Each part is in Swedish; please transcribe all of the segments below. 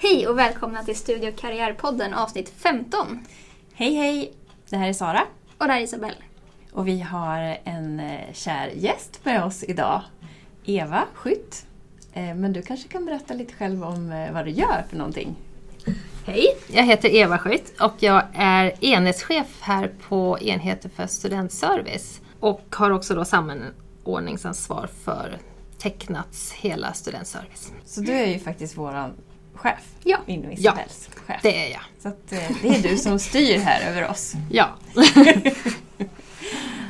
Hej och välkomna till Studio Karriärpodden avsnitt 15. Hej hej! Det här är Sara. Och det här är Isabelle. Och vi har en eh, kär gäst med oss idag. Eva Skytt. Eh, Men du kanske kan berätta lite själv om eh, vad du gör för någonting? Hej, jag heter Eva Skytt och jag är enhetschef här på enheten för studentservice. Och har också då samordningsansvar för Tecknats hela studentservice. Så du är ju faktiskt våran chef Ja. inom Ja. Isabells chef. Det är jag. Så att, eh, det är du som styr här över oss. Ja,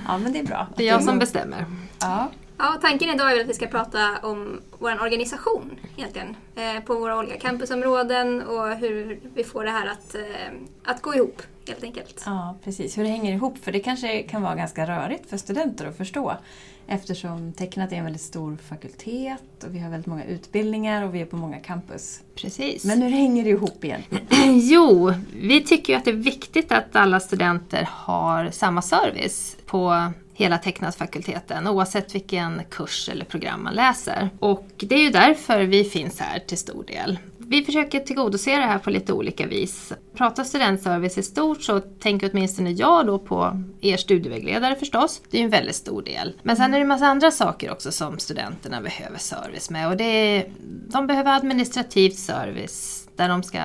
Ja men det är bra. det är jag som bestämmer. Ja. Ja, tanken idag är väl att vi ska prata om vår organisation egentligen. Eh, på våra olika campusområden och hur vi får det här att, eh, att gå ihop helt enkelt. ja, precis. Hur det hänger ihop. För det kanske kan vara ganska rörigt för studenter att förstå. Eftersom Tecknat är en väldigt stor fakultet och vi har väldigt många utbildningar och vi är på många campus. Precis. Men hur hänger det ihop egentligen? Jo, vi tycker ju att det är viktigt att alla studenter har samma service på hela Tecknadsfakulteten oavsett vilken kurs eller program man läser. Och det är ju därför vi finns här till stor del. Vi försöker tillgodose det här på lite olika vis. Pratar studentservice i stort så tänker åtminstone jag då på er studievägledare förstås. Det är ju en väldigt stor del. Men sen är det en massa andra saker också som studenterna behöver service med. Och det är, de behöver administrativ service där de ska,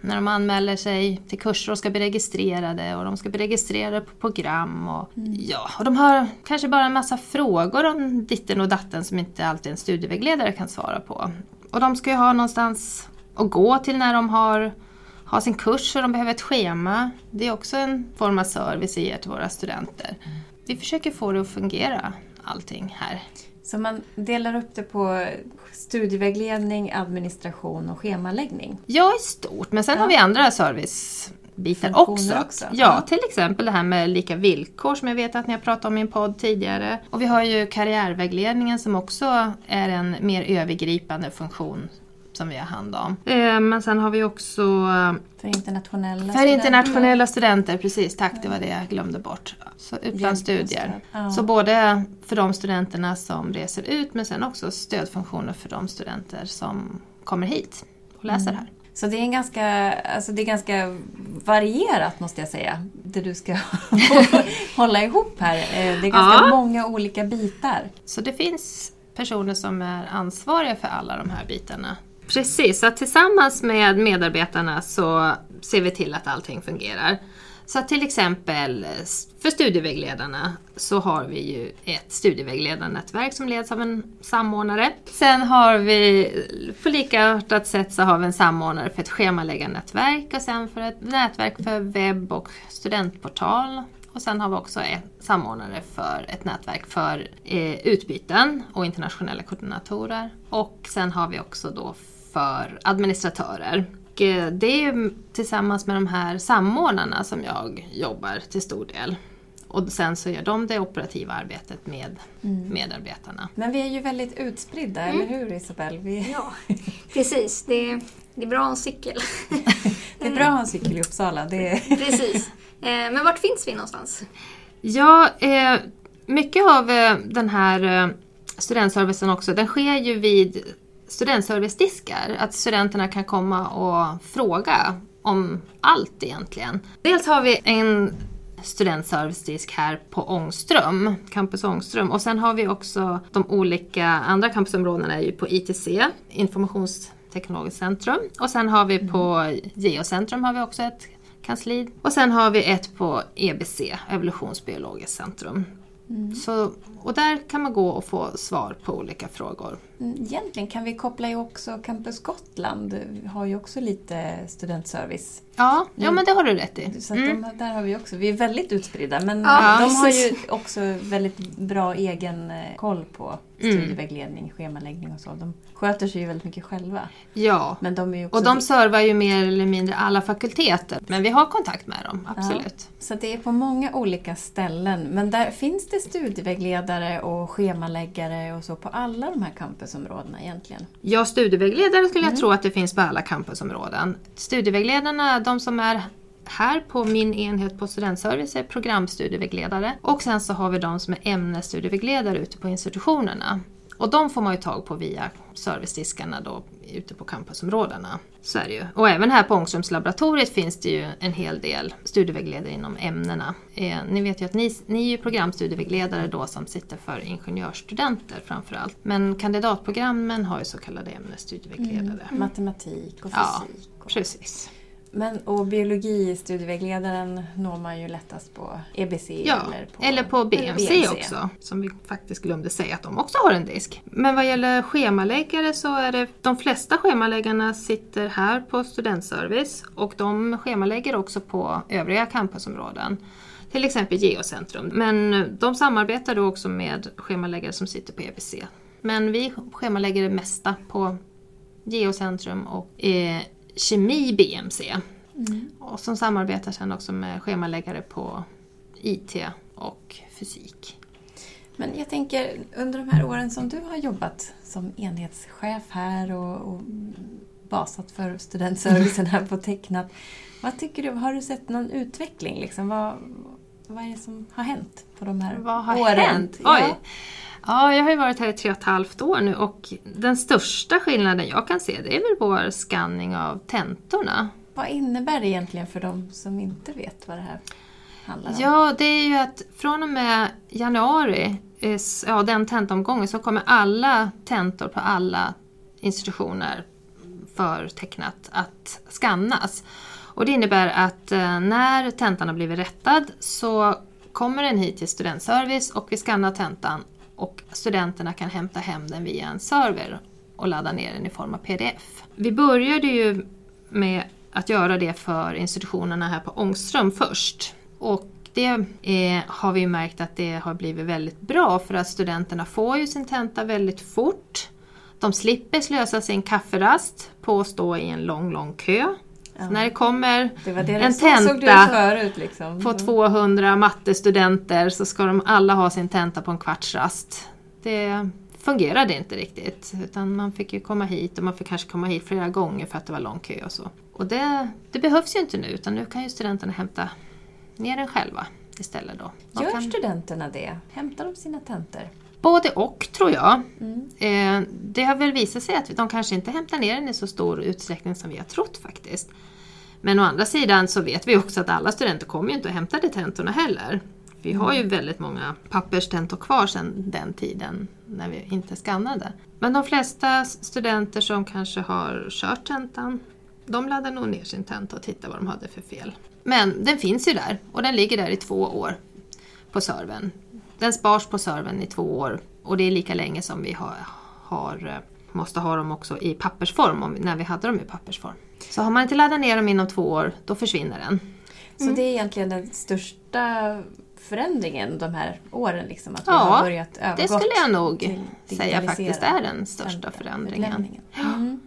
när de anmäler sig till kurser och ska bli registrerade och de ska bli registrerade på program och ja, och de har kanske bara en massa frågor om ditten och datten som inte alltid en studievägledare kan svara på. Och de ska ju ha någonstans att gå till när de har, har sin kurs och de behöver ett schema. Det är också en form av service vi ger till våra studenter. Vi försöker få det att fungera, allting här. Så man delar upp det på studievägledning, administration och schemaläggning. Ja, i stort. Men sen Ja. har vi andra servicebitar också. också. Ja, Ja. till exempel det här med lika villkor som jag vet att ni har pratat om i en podd tidigare. Och vi har ju karriärvägledningen som också är en mer övergripande funktion som vi har hand om. Eh, Men sen har vi också För internationella för internationella studenter, precis, tack det var det jag glömde bort. Så utlandsstudier. Ja. Så både för de studenterna som reser ut men sen också stödfunktioner för de studenter som kommer hit och läser här. Så det är, en ganska, alltså det är ganska varierat måste jag säga, det du ska hålla ihop här. Eh, Det är ganska Ja. många olika bitar. Så det finns personer som är ansvariga för alla de här bitarna. Precis, så tillsammans med medarbetarna så ser vi till att allting fungerar. Så att till exempel för studievägledarna så har vi ju ett studievägledarnätverk som leds av en samordnare. Sen har vi, på likartat sätt så har vi en samordnare för ett schemaläggarnätverk och sen för ett nätverk för webb och studentportal. Och sen har vi också en samordnare för ett nätverk för eh, utbyten och internationella koordinatorer. Och sen har vi också då för administratörer. Och, eh, det är ju tillsammans med de här samordnarna som jag jobbar till stor del. Och sen så gör de det operativa arbetet med medarbetarna. Men vi är ju väldigt utspridda, eller hur Isabelle? Vi, Ja, precis. Det är, det är bra att ha en cykel. det är bra att ha en cykel i Uppsala. Det är, precis. Eh, men vart finns vi någonstans? Ja, eh, mycket av den här studentservicen också, den sker ju vid studentservicediskar. Att studenterna kan komma och fråga om allt egentligen. Dels har vi en studentservicedisk här på Ångström, Campus Ångström. Och sen har vi också de olika andra campusområdena är ju på ITC, Informationsteknologiskt centrum. Och sen har vi på Geocentrum har vi också ett kansli. Och sen har vi ett på EBC, Evolutionsbiologiskt centrum. Så, och där kan man gå och få svar på olika frågor. Mm, Egentligen kan vi koppla ihop också Campus Gotland. Vi har ju också lite studentservice. Ja, ja men det har du rätt i. Så Mm. de, där har vi också, vi är väldigt utspridda men Ja, de har ju också väldigt bra egen eh, koll på Mm. studievägledning, schemaläggning och så. De sköter sig ju väldigt mycket själva. Ja, Men de är och de servar ju mer eller mindre alla fakulteter. Men vi har kontakt med dem, absolut. Så det är på många olika ställen. Men där finns det studievägledare och schemaläggare och så på alla de här campusområdena egentligen. Ja, studievägledare skulle jag tro att det finns på alla campusområden. Studievägledarna, de som är här på min enhet på studentservice är programstudievägledare och sen så har vi de som är ämnesstudievägledare ute på institutionerna. Och de får man ju tag på via servicediskarna då ute på campusområdena. Så är det ju. Och även här på Ångströmslaboratoriet finns det ju en hel del studievägledare inom ämnena. Eh, ni vet ju att ni, ni är ju programstudievägledare då som sitter för ingenjörsstudenter framförallt. Men kandidatprogrammen har ju så kallade ämnesstudievägledare. Mm. Matematik och Ja, fysik. och- Precis. Men, och biologistudievägledaren når man ju lättast på EBC Ja, eller på, eller på BMC, också. Som vi faktiskt glömde säga att de också har en disk. Men vad gäller schemaläggare så är det de flesta schemaläggarna sitter här på studentservice och de schemalägger också på övriga campusområden. Till exempel Geocentrum. Men de samarbetar då också med schemaläggare som sitter på EBC. Men vi schemalägger det mesta på Geocentrum och eh, Kemi BMC. Och som samarbetar sen också med schemaläggare på IT och fysik. Men jag tänker, under de här åren som du har jobbat som enhetschef här och, och basat för studentservicen här på Tecknat. Vad tycker du, har du sett någon utveckling? Liksom? Vad, vad är det som har hänt på de här Vad har åren? hänt? Oj! Ja. Ja, jag har ju varit här i tre och ett halvt år nu och den största skillnaden jag kan se det är väl vår skanning av tentorna. Vad innebär det egentligen för de som inte vet vad det här handlar om? Ja, det är ju att från och med januari, eh, ja, den tentomgången, så kommer alla tentor på alla institutioner för tecknat att skannas. Och det innebär att eh, när tentan har blivit rättad så kommer den hit till studentservice och vi skannar tentan och studenterna kan hämta hem den via en server och ladda ner den i form av pdf. Vi började ju med att göra det för institutionerna här på Ångström först. Och det är, har vi märkt att det har blivit väldigt bra för att studenterna får ju sin tenta väldigt fort. De slipper slösa sin kafferast på att stå i en lång, lång kö. Så när det kommer Det det en tenta förut liksom. på 200 mattestudenter så ska de alla ha sin tenta på en kvarts rast. Det fungerade inte riktigt utan man fick ju komma hit och man fick kanske komma hit flera gånger för att det var lång kö och så. Och det, det behövs ju inte nu utan nu kan ju studenterna hämta ner den själva istället då. Gör kan, studenterna det? Hämtar de sina tentor? både och tror jag. Mm. Eh, det har väl visat sig att de kanske inte hämtar ner den i så stor utsträckning som vi har trott faktiskt. Men å andra sidan så vet vi också att alla studenter kommer ju inte att hämta de tentorna heller. Vi har ju väldigt många papperstentor kvar sedan den tiden när vi inte skannade. Men de flesta studenter som kanske har kört tentan, de laddar nog ner sin tenta och tittar vad de hade för fel. Men den finns ju där och den ligger där i två år på servern. Den spars på servern i två år och det är lika länge som vi har, har, eh, måste ha dem också i pappersform, om, när vi hade dem i pappersform. Så har man inte laddat ner dem inom två år, då försvinner den. Så det är egentligen den största förändringen de här åren? Liksom, att vi Ja, har börjat Det skulle jag nog säga faktiskt är den största förändringen. Mm.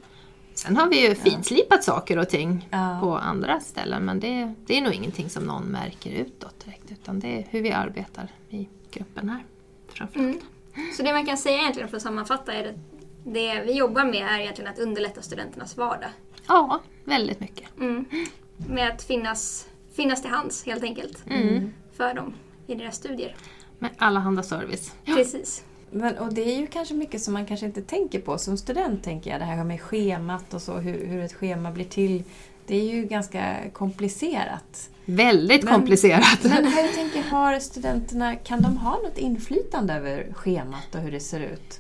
Sen har vi ju finslipat saker och ting Ja. på andra ställen men det, det är nog ingenting som någon märker utåt direkt utan det är hur vi arbetar i gruppen här framförallt. Mm. Så det man kan säga egentligen för att sammanfatta är att det vi jobbar med är egentligen att underlätta studenternas vardag. Ja, väldigt mycket. Mm. Med att finnas, finnas till hands helt enkelt Mm. för dem i deras studier. Med allehanda service. Precis. Men, och det är ju kanske mycket som man kanske inte tänker på som student, tänker jag. Det här med schemat och så, hur, hur ett schema blir till. Det är ju ganska komplicerat. Väldigt Men- komplicerat. Men hur tänker, har studenterna, kan de ha något inflytande över schemat och hur det ser ut?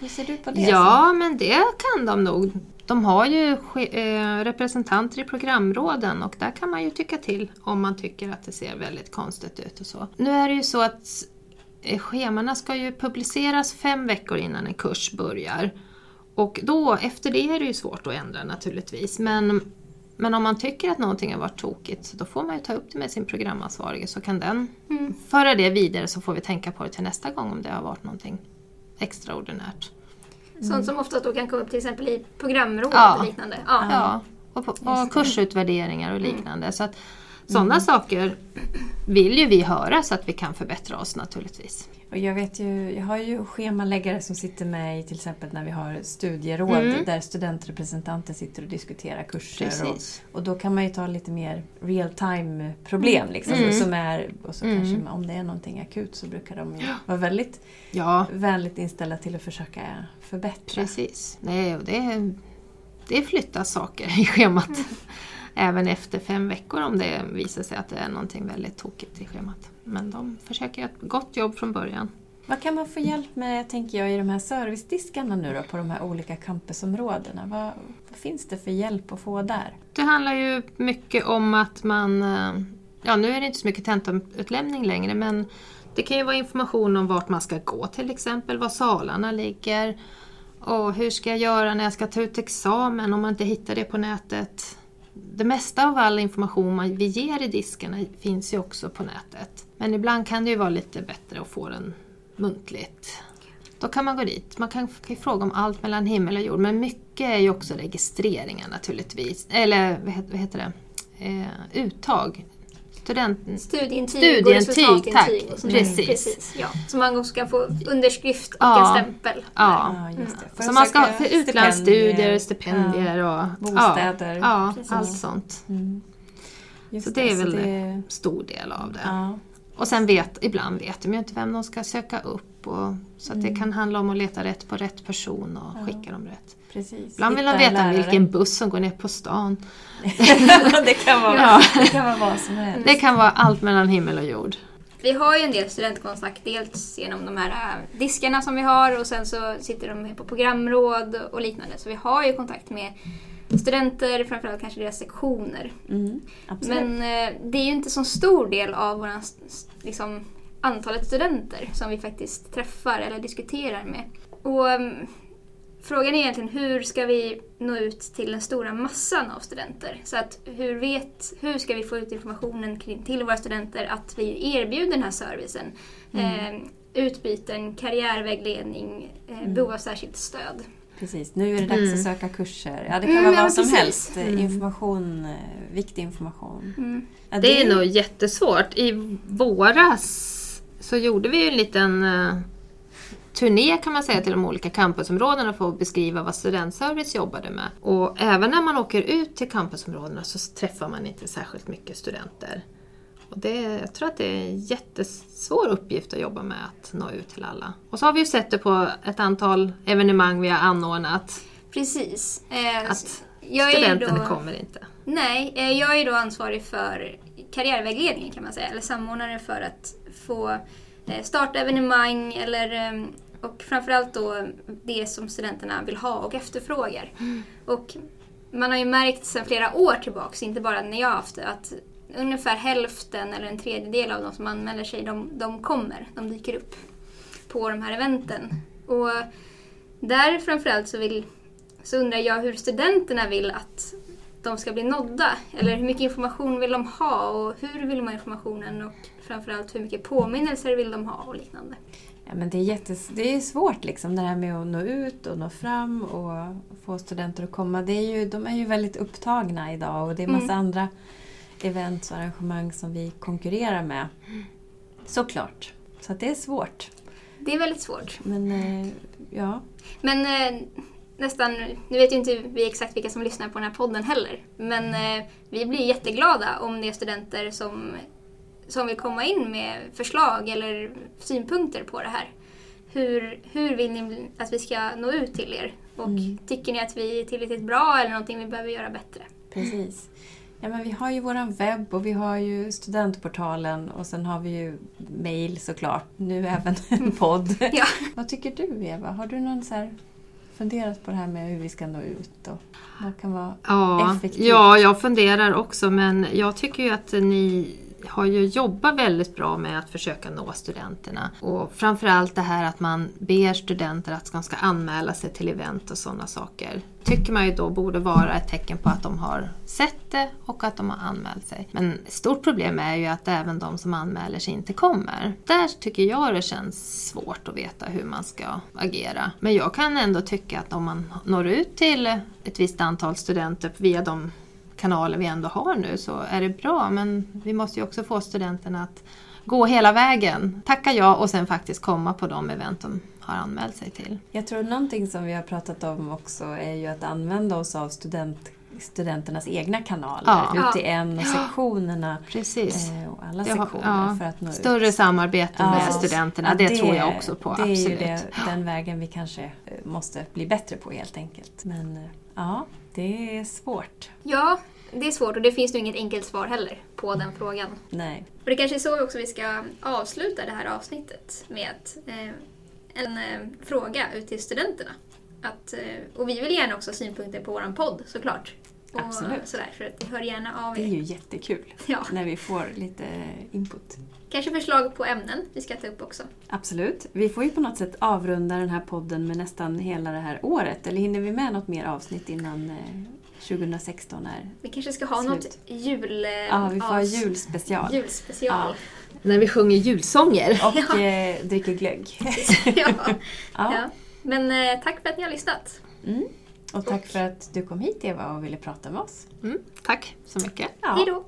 Hur ser du på det? Ja, men det kan de nog. De har ju eh, representanter i programråden och där kan man ju tycka till om man tycker att det ser väldigt konstigt ut och så. Nu är det ju så att eh, schemana ska ju publiceras fem veckor innan en kurs börjar. Och då, efter det är det ju svårt att ändra naturligtvis. Men, men om man tycker att någonting har varit tokigt, då får man ju ta upp det med sin programansvarige så kan den Mm. föra det vidare så får vi tänka på det till nästa gång om det har varit någonting extraordinärt. Sånt som ofta då kan komma upp till exempel i programråd Ja. och liknande. Ja. Ja, och, på, och kursutvärderingar och liknande. Så att Sådana saker vill ju vi höra så att vi kan förbättra oss naturligtvis. Och jag, vet ju, jag har ju schemaläggare som sitter med i till exempel när vi har studieråd Mm. där studentrepresentanter sitter och diskuterar kurser. Och, och då kan man ju ta lite mer real time problem. Liksom, Mm. som är, och så Mm. kanske om det är någonting akut så brukar de ju vara väldigt Ja, vänligt inställda till att försöka förbättra. precis. Nej, och det, det flyttas saker i schemat. Även efter fem veckor om det visar sig att det är någonting väldigt tokigt i schemat. Men de försöker göra ett gott jobb från början. Vad kan man få hjälp med, tänker jag, i de här servicediskarna nu då på de här olika campusområdena? Vad, vad finns det för hjälp att få där? Det handlar ju mycket om att man... eh, Ja, nu är det inte så mycket tentautlämning längre men det kan ju vara information om vart man ska gå till exempel, var salarna ligger och hur ska jag göra när jag ska ta ut examen om man inte hittar det på nätet. Det mesta av all information man, vi ger i diskarna finns ju också på nätet. Men ibland kan det ju vara lite bättre att få den muntligt. Då kan man gå dit. Man kan, kan ju fråga om allt mellan himmel och jord. Men mycket är ju också registreringar naturligtvis. Eller vad heter, vad heter det? Eh, uttag. Studenten... Studieintyg, Studieintyg, och resultatintyg. tack. Och. Precis. Precis ja. Så man också ska få underskrift och Ja. en stämpel. Ja. Ja, just det. För Så man ska för utlandsstudier, stipendier. och Bostäder. Ja, ja allt sånt. Mm. Just Så det är väl det. Stor del av det. Ja. Och sen vet, ibland vet de ju inte vem de ska söka upp. Och, så att det kan handla om att leta rätt på rätt person och Ja. skicka dem rätt. Precis. Ibland vill de en veta lärare. vilken buss som går ner på stan. det, kan vara, Ja. det kan vara vad som helst. Det kan vara allt mellan himmel och jord. Vi har ju en del studentkontakt, dels genom de här äh, diskarna som vi har och sen så sitter de på programråd och liknande. Så vi har ju kontakt med studenter, framförallt kanske deras sektioner. Mm. Men eh, det är ju inte så stor del av våran, liksom, antalet studenter som vi faktiskt träffar eller diskuterar med. Och ehm, Frågan är egentligen hur ska vi nå ut till den stora massan av studenter? Så att hur, vet, hur ska vi få ut informationen kring, till våra studenter att vi erbjuder den här servicen? Eh, utbyten, karriärvägledning, eh, behov av särskilt stöd. Precis, nu är det dags Mm. att söka kurser. Ja, det kan Mm, vara ja, vad som precis. helst. Eh, Information, eh, viktig information. Mm. Ja, Det är nog jättesvårt. I våras så gjorde vi ju en liten eh, turné kan man säga till de olika campusområdena för att beskriva vad studentservice jobbade med. Och även när man åker ut till campusområdena så träffar man inte särskilt mycket studenter. Och det, jag tror att det är en jättesvår uppgift att jobba med att nå ut till alla. Och så har vi ju sett det på ett antal evenemang vi har anordnat. Precis. Eh, Att jag studenterna då- kommer inte. Nej, eh, jag är då ansvarig för karriärvägledningen kan man säga, eller samordnare för att få eh, starta evenemang eller eh, och framförallt då det som studenterna vill ha och efterfrågar. Och man har ju märkt sedan flera år tillbaks, inte bara när jag har haft det, att ungefär hälften eller en tredjedel av de som anmäler sig, de, de kommer, de dyker upp på de här eventen. Och där framförallt så, vill, så undrar jag hur studenterna vill att de ska bli nådda. Eller hur mycket information vill de ha och hur vill de ha informationen och framförallt hur mycket påminnelser vill de ha och liknande. Ja, men det, är jättes, det är svårt liksom det här med att nå ut och nå fram och få studenter att komma. Det är ju, de är ju väldigt upptagna idag och det är massa Mm. andra events och arrangemang som vi konkurrerar med. Såklart. Så det är svårt. Det är väldigt svårt. Men eh, ja, Men eh, nästan, nu vet ju inte vi exakt vilka som lyssnar på den här podden heller. Men eh, vi blir jätteglada om det är studenter som, som vill komma in med förslag eller synpunkter på det här. Hur, hur vill ni att vi ska nå ut till er? Och Mm. tycker ni att vi är tillräckligt bra eller någonting vi behöver göra bättre? precis. Ja, men vi har ju våran webb och vi har ju studentportalen och sen har vi ju mail såklart. Nu även en podd. Ja. Vad tycker du Eva? Har du någon så här funderat på det här med hur vi ska nå ut och vad kan vara Ja, effektivt? ja, jag funderar också men jag tycker ju att ni har ju jobbat väldigt bra med att försöka nå studenterna. Och framförallt det här att man ber studenter att de ska anmäla sig till event och sådana saker. Tycker man ju då borde vara ett tecken på att de har sett det och att de har anmält sig. Men ett stort problem är ju att även de som anmäler sig inte kommer. Där tycker jag det känns svårt att veta hur man ska agera. Men jag kan ändå tycka att om man når ut till ett visst antal studenter via de kanaler vi ändå har nu så är det bra men vi måste ju också få studenterna att gå hela vägen, tacka ja och sen faktiskt komma på de event de har anmält sig till. Jag tror någonting som vi har pratat om också är ju att använda oss av student, studenternas egna kanaler. Ja. UTN och Ja. sektionerna Precis. eh, och alla Det har- sektioner ja. för att nå ut. Större samarbete Ja. med studenterna, Ja, det, tror jag också på. Det är absolut. ju det, den vägen vi kanske eh, måste bli bättre på helt enkelt. Men eh, ja, det är svårt. Ja, det är svårt och det finns nog inget enkelt svar heller på den frågan. Nej. Och det kanske är så också vi ska avsluta det här avsnittet med att, eh, en eh, fråga ut till studenterna. Att, och vi vill gärna också ha synpunkter på vår podd såklart. Och Absolut. Sådär, så att hör gärna av Det är er. ju jättekul Ja, när vi får lite input. kanske förslag på ämnen vi ska ta upp också. Absolut. Vi får ju på något sätt avrunda den här podden med nästan hela det här året. Eller hinner vi med något mer avsnitt innan eh, 2016 är Vi kanske ska ha Slut. något jul... eh, Ja, vi får ha julspecial. julspecial. När vi sjunger julsånger. Och eh, dricker glögg. Ja. ja. Ja. Men eh, tack för att ni har lyssnat. Mm. Och tack för att du kom hit Eva och ville prata med oss. Mm, tack så mycket. Ja. Hej då!